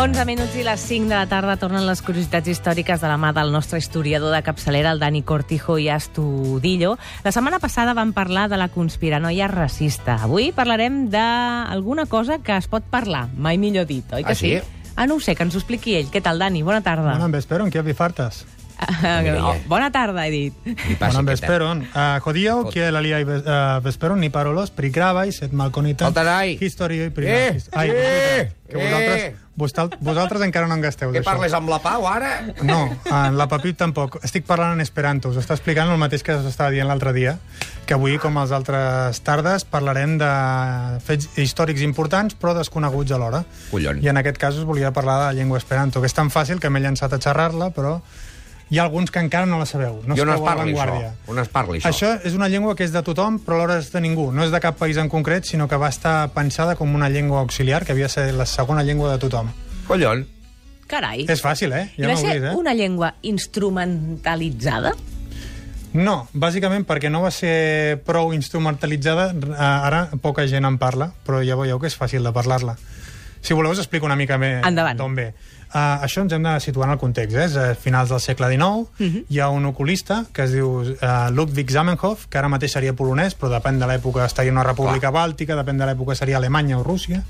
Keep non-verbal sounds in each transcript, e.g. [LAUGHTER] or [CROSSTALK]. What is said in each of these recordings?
11 minuts i les 5 de la tarda tornen les curiositats històriques de la mà del nostre historiador de capçalera, el Dani Cortijo i Astudillo. La setmana passada vam parlar de la conspiranoia racista. Avui parlarem d'alguna cosa que es pot parlar, mai millor dit, oi que Ah, sí? Ah, no ho sé, que ens ho expliqui ell. Què tal, Dani? Bona tarda. Buenas vesperon, ¿qué fartas? Ah, Mira, oh, bona tarda, he dit. Eh? vesperon. Uh, Fot. que la liai uh, vesperon ni parolos, prigravai, set malconitan, història i Eh, primaris. Ai, eh, que vosaltres, eh. Vosaltres, vosaltres encara no en gasteu Què d'això. parles amb la Pau, ara? No, en la Pepip tampoc. Estic parlant en esperanto. Us està explicant el mateix que us estava dient l'altre dia, que avui, com els altres tardes, parlarem de fets històrics importants, però desconeguts alhora. Collons. I en aquest cas us volia parlar de la llengua esperanto, que és tan fàcil que m'he llançat a xerrar-la, però hi ha alguns que encara no la sabeu. No I on es parli, això? On es parli, això? Això és una llengua que és de tothom, però alhora és de ningú. No és de cap país en concret, sinó que va estar pensada com una llengua auxiliar, que havia de ser la segona llengua de tothom. Collons. Carai. És fàcil, eh? I Ja va ser vist, eh? una llengua instrumentalitzada? No, bàsicament perquè no va ser prou instrumentalitzada, eh, ara poca gent en parla, però ja veieu que és fàcil de parlar-la. Si voleu us explico una mica més Endavant. d'on ve. Uh, això ens hem de situar en el context. Eh? És a finals del segle XIX, Mhm. hi ha un oculista que es diu uh, Ludwig Zamenhof, que ara mateix seria polonès, però depèn de l'època estaria una república bàltica, depèn de l'època seria Alemanya o Rússia,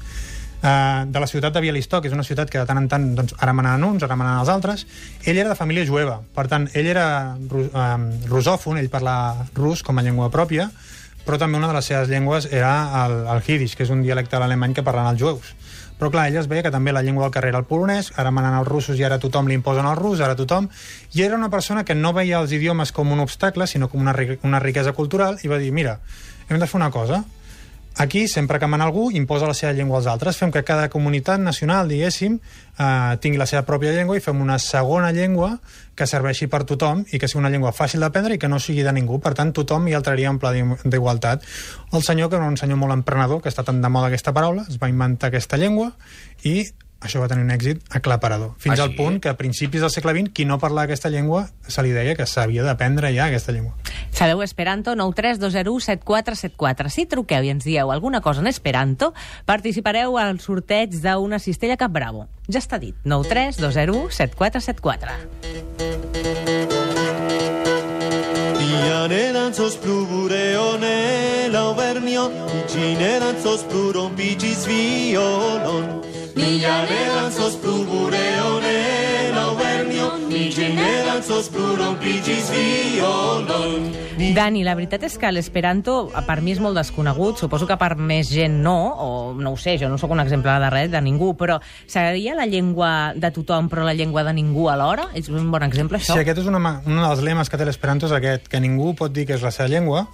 uh, de la ciutat de Bialystok, que és una ciutat que de tant en tant doncs, ara manen uns, ara manen els altres. Ell era de família jueva, per tant, ell era ru um, rusòfon, ell parla rus com a llengua pròpia, però també una de les seves llengües era el, el Yiddish, que és un dialecte de l'alemany que parlen els jueus. Però clar, ell es veia que també la llengua del carrer era el polonès, ara manen els russos i ara tothom li imposen el rus, ara tothom... I era una persona que no veia els idiomes com un obstacle, sinó com una, una riquesa cultural, i va dir, mira, hem de fer una cosa, Aquí, sempre que mana algú, imposa la seva llengua als altres. Fem que cada comunitat nacional, diguéssim, eh, tingui la seva pròpia llengua i fem una segona llengua que serveixi per tothom i que sigui una llengua fàcil d'aprendre i que no sigui de ningú. Per tant, tothom hi altraria en pla d'igualtat. El senyor, que era un senyor molt emprenedor, que està tan de moda aquesta paraula, es va inventar aquesta llengua i això va tenir un èxit aclaparador. Fins Ah, al sí? punt que a principis del segle XX, qui no parlava aquesta llengua, se li deia que s'havia d'aprendre ja aquesta llengua. Sabeu Esperanto? 932017474. Si truqueu i ens dieu alguna cosa en Esperanto, participareu al sorteig d'una cistella Cap Bravo. Ja està dit. 932017474. Ianeran sos plubureone lauvernio, Icineran sos pluron pigis violon. mila ja le Sos pluron pigis violon. Dani, la veritat és que l'Esperanto, per mi, és molt desconegut. Suposo que per més gent no, o no ho sé, jo no sóc un exemple de res, de ningú, però seria la llengua de tothom però la llengua de ningú alhora? És un bon exemple, això? Sí, aquest és una, un dels lemes que té l'Esperanto és aquest, que ningú pot dir que és la seva llengua,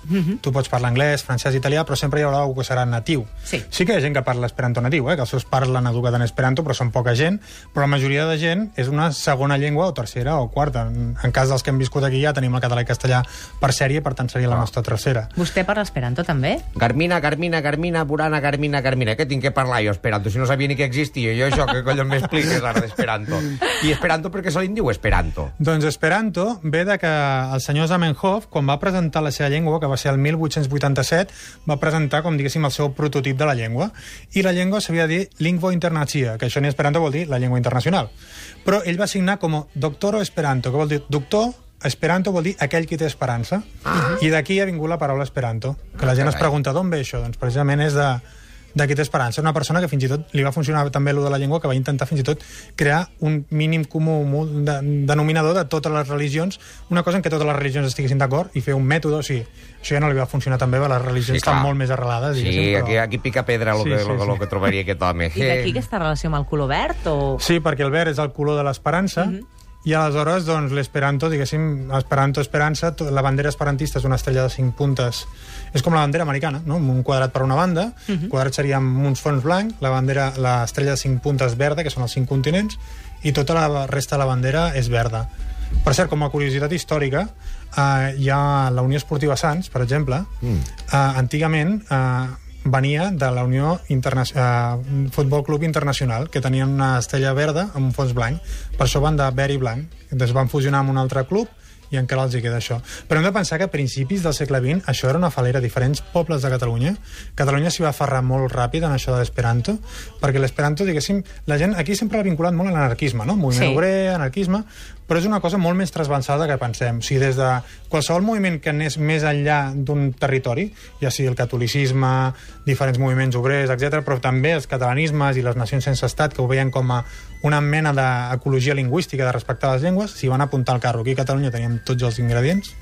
tu pots parlar anglès, francès, italià, però sempre hi haurà algú que serà natiu. Sí. sí que hi ha gent que parla esperanto natiu, eh? que els seus pares l'han educat en esperanto, però són poca gent, però la majoria de gent és una segona llengua, o tercera, o quarta. En, cas dels que hem viscut aquí ja tenim el català i castellà per sèrie, per tant seria la nostra tercera. Vostè parla Esperanto, també? Carmina, Carmina, Carmina, Burana, Carmina, Carmina. Què tinc que parlar jo, Esperanto? Si no sabia ni que existia. Jo això, que collons m'expliques ara d'Esperanto? I Esperanto per què se li diu Esperanto? Doncs Esperanto ve de que el senyor Zamenhof, quan va presentar la seva llengua, que va ser el 1887, va presentar, com diguéssim, el seu prototip de la llengua. I la llengua s'havia de dir lingua internacia, que això en esperanto vol dir la llengua internacional. Però ell va signar com a doctoro esperanto, que vol dir doctor Esperanto vol dir aquell qui té esperança. Ah. I d'aquí ha vingut la paraula esperanto. Que la gent es carai. pregunta d'on ve això? Doncs precisament és de, de qui té esperança. Una persona que fins i tot li va funcionar també lo de la llengua, que va intentar fins i tot crear un mínim comú de, denominador de totes les religions, una cosa en què totes les religions estiguessin d'acord i fer un mètode, o sigui, això ja no li va funcionar també, perquè les religions Sí, estan molt més arrelades. Sí, diguéssim, aquí, aquí pica pedra el Sí, que, sí, lo, sí. lo que trobaria aquest home. I d'aquí aquesta relació amb el color verd? O... Sí, perquè el verd és el color de l'esperança, i aleshores, doncs, l'esperanto, diguéssim, esperanto, esperança, la bandera esperantista és una estrella de cinc puntes, és com la bandera americana, no? Un quadrat per una banda, uh -huh. quadrat seria amb uns fons blancs, la bandera, l'estrella de cinc puntes verda, que són els cinc continents, i tota la resta de la bandera és verda. Per cert, com a curiositat històrica, eh, hi ha la Unió Esportiva Sants, per exemple, mm. eh, antigament eh, venia de la Unió Interna eh, Futbol Club Internacional, que tenien una estrella verda amb un fons blanc. Per això van de verd i blanc. Es van fusionar amb un altre club i encara els hi queda això. Però hem de pensar que a principis del segle XX això era una falera. Diferents pobles de Catalunya, Catalunya s'hi va aferrar molt ràpid en això de l'esperanto, perquè l'esperanto, diguéssim, la gent aquí sempre l'ha vinculat molt a l'anarquisme, no? Moviment Sí. obrer, anarquisme, però és una cosa molt més transversal que pensem. O sigui, des de qualsevol moviment que anés més enllà d'un territori, ja sigui el catolicisme, diferents moviments obrers, etc, però també els catalanismes i les nacions sense estat, que ho veien com a una mena d'ecologia lingüística, de respectar les llengües, s'hi van apuntar al carro. Aquí a Catalunya teníem tots els ingredients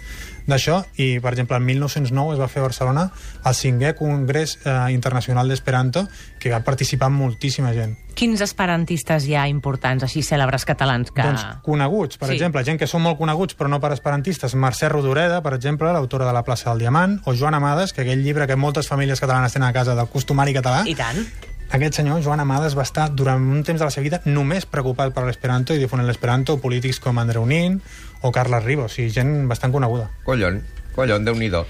d'això, i, per exemple, el 1909 es va fer a Barcelona el cinquè Congrés eh, Internacional d'Esperanto, que va participar moltíssima gent. Quins esperantistes hi ha importants, així cèlebres catalans? Que... Doncs coneguts, per Sí. exemple, gent que són molt coneguts però no per esperantistes, Mercè Rodoreda, per exemple, l'autora de La plaça del Diamant, o Joan Amades, que aquell llibre que moltes famílies catalanes tenen a casa del costumari català, I tant. Aquest senyor, Joan Amades, va estar durant un temps de la seva vida només preocupat per l'esperanto i difonent l'esperanto, polítics com Andreu Nin o Carles Riba, o sigui, gent bastant coneguda. Collon, collon, déu-n'hi-do.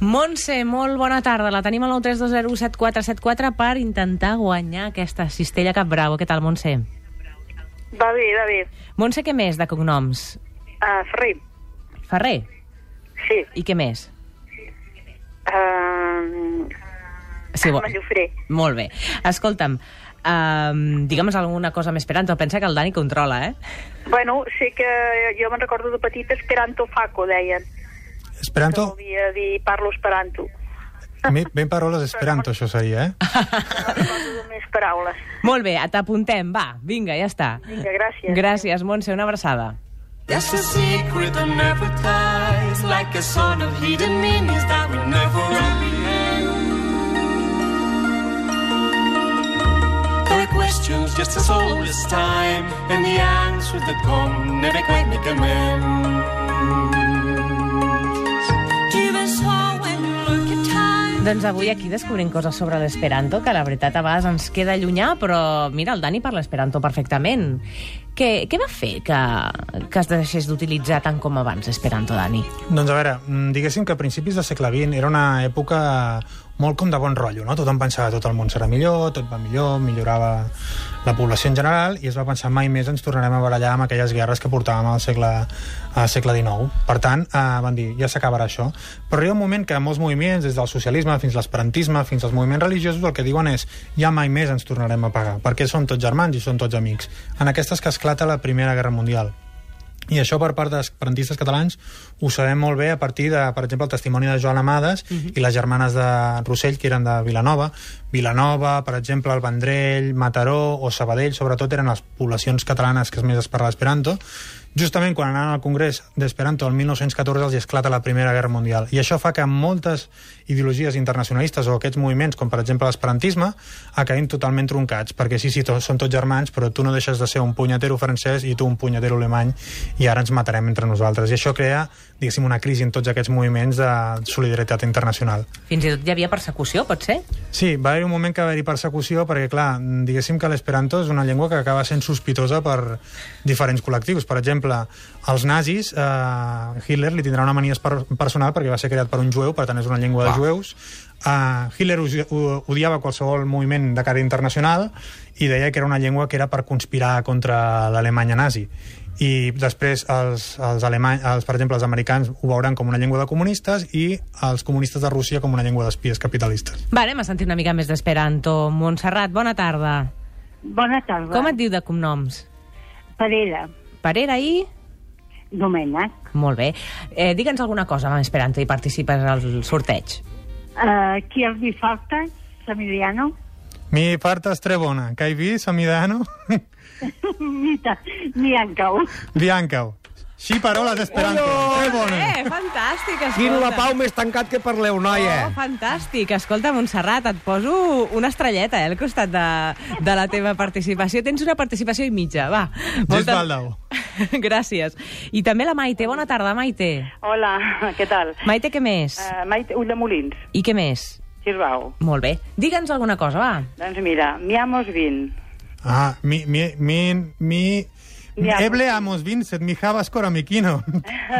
Montse, molt bona tarda. La tenim al 932017474 per intentar guanyar aquesta cistella Cap Bravo. Què tal, Montse? Va bé, va bé. Montse, què més de cognoms? Uh, Ferrer, Ferrer. sí. I què més? Uh, Sí, bo... Mallofré. Molt bé. Escolta'm, um, digue'm alguna cosa més esperant. Pensa que el Dani controla, eh? Bueno, sé que jo me'n recordo de petita Esperanto Faco, deien. Que Esperanto, volia dir parlo Esperanto. ben, ben paraules esperanto, això seria, eh? [LAUGHS] Més paraules. Molt bé, t'apuntem. Va, vinga, ja està. Vinga, gràcies. Gràcies, Montse. Una abraçada. There's a secret that never dies, like a sort of hidden meanings that will never questions just as old as time, and the answers that come never quite make amends. So, when you look at time. Doncs avui aquí descobrim coses sobre l'esperanto, que la veritat a vegades ens queda llunyà, però mira, el Dani parla esperanto perfectament. Què, què va fer que, que es deixés d'utilitzar tant com abans esperanto, Dani? Doncs a veure, mm, diguéssim que a principis del segle XX era una època molt com de bon rotllo, no? Tothom pensava tot el món serà millor, tot va millor, millorava la població en general, i es va pensar mai més ens tornarem a barallar amb aquelles guerres que portàvem al segle, al segle XIX. Per tant, eh, van dir, ja s'acabarà això. Però arriba un moment que molts moviments, des del socialisme fins l'esperantisme, fins als moviments religiosos, el que diuen és ja mai més ens tornarem a pagar, perquè som tots germans i som tots amics. En aquestes que esclata la Primera Guerra Mundial. I això per part dels esperantistes catalans ho sabem molt bé a partir de, per exemple, el testimoni de Joan Amades uh -huh. i les germanes de Rossell, que eren de Vilanova. Vilanova, per exemple, el Vendrell, Mataró o Sabadell, sobretot eren les poblacions catalanes que més es parla d'Esperanto. Justament quan anaven al Congrés d'Esperanto el 1914 els esclata la Primera Guerra Mundial. I això fa que moltes ideologies internacionalistes o aquests moviments, com per exemple l'esperantisme, acabin totalment troncats, perquè sí, sí, to són tots germans, però tu no deixes de ser un punyetero francès i tu un punyetero alemany, i ara ens matarem entre nosaltres. I això crea, diguéssim, una crisi en tots aquests moviments de solidaritat internacional. Fins i tot hi havia persecució, pot ser? Sí, va haver un moment que va haver persecució perquè, clar, diguéssim que l'esperanto és una llengua que acaba sent sospitosa per diferents col·lectius. Per exemple, els nazis, eh, Hitler li tindrà una mania per personal perquè va ser creat per un jueu, per tant és una llengua de Clar. jueus. Uh, Hitler odiava qualsevol moviment de cara internacional i deia que era una llengua que era per conspirar contra l'Alemanya nazi i després els, els alemany, els, per exemple, els americans ho veuran com una llengua de comunistes i els comunistes de Rússia com una llengua d'espies capitalistes. Va, anem a sentir una mica més d'esperanto. Montserrat, bona tarda. Bona tarda. Com et diu de cognoms? Parella, Parera i... Domènec. Molt bé. Eh, Digue'ns alguna cosa amb esperanto i participes al sorteig. Uh, qui els hi falta? Samiliano? Mi parta strebona, che hai visto, Samidano? Mita, Miancau. Bianca. Xi parola d'esperanto. Strebona. Eh, fantàstic, escolta. Quin la pau més tancat que parleu, noia. Oh, fantàstic. Escolta, Montserrat, et poso una estrelleta eh, al costat de, de la teva participació. Tens una participació i mitja, va. Gis Baldau. [LAUGHS] Gràcies. I també la Maite. Bona tarda, Maite. Hola, què tal? Maite, què més? Uh, Maite Ulldemolins, I què més? Girbau. Molt bé. Digue'ns alguna cosa, va. Doncs mira, Miamos 20. Ah, mi, mi, mi, mi... Bianca. Eble amos vincet, mi javas cora miquino.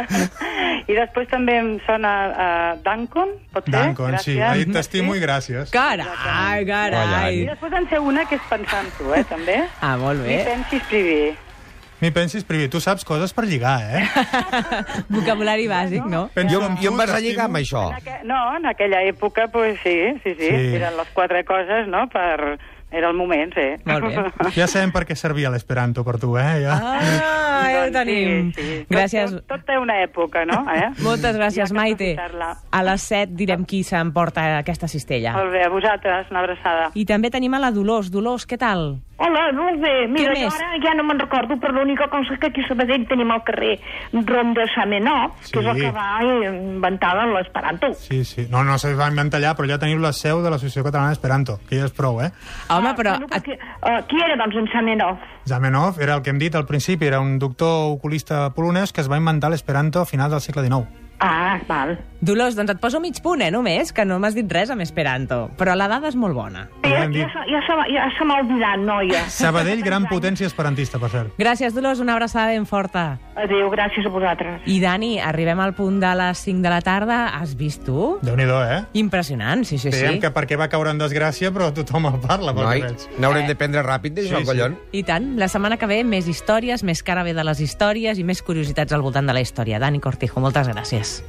[LAUGHS] I després també em sona uh, Dancon, pot ser? Dancon, sí. Ahí t'estimo i gràcies. Carai, carai. I després en sé una que és pensant tu, eh, també. Ah, molt Mi bé. pensis primer. Mi pensis, Privi, tu saps coses per lligar, eh? [LAUGHS] Vocabulari bàsic, no? Penso Jo, en jo em vas a lligar amb això. En aqu... No, en aquella època, pues sí, sí, sí, Sí. Eren les quatre coses, no?, per... Era el moment, sí. Molt bé. [LAUGHS] Ja sabem per què servia l'esperanto per tu, eh? Ja. Ah, ja ho Doncs tenim. Sí, sí. Gràcies. Tot, tot, tot té una època, no? Eh? [LAUGHS] Moltes gràcies, que Maite. A les 7 direm qui s'emporta aquesta cistella. Molt bé, a vosaltres, una abraçada. I també tenim a la Dolors. Dolors, què tal? Hola, molt bé. Mira, jo ara ja no me'n recordo, però l'única cosa és que aquí a Sabadell tenim el carrer Rom de Samenó, Sí. que és el que va inventar l'esperanto. Sí, sí. No, no se va inventar allà, però ja teniu la seu de l'Associació Catalana d'Esperanto, que ja és prou, eh? Home, però... Bueno, perquè, uh, qui era, doncs, en Samenov? Zamenhof era el que hem dit al principi, era un doctor oculista polonès que es va inventar l'esperanto a final del segle XIX. Ah, val. Dolors, doncs et poso mig punt, eh, només, que no m'has dit res amb Esperanto. Però la dada és molt bona. Ja Ja, ja, se- ja, se, ja se m'ha oblidat, noia. Sabadell, gran potència esperantista, per cert. Gràcies, Dolors, una abraçada ben forta. Adéu, gràcies a vosaltres. I, Dani, arribem al punt de les 5 de la tarda. Has vist tu? déu nhi eh? Impressionant, sí, sí, Dèiem sí. que perquè va caure en desgràcia, però tothom el parla, pel Noi, n'haurem de prendre ràpid d'això, Sí, sí. collon. I tant. La setmana que ve, més històries, més cara bé de les històries i més curiositats al voltant de la història. Dani Cortijo, moltes gràcies.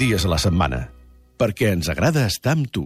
Dies a la setmana, perquè ens agrada estar amb tu.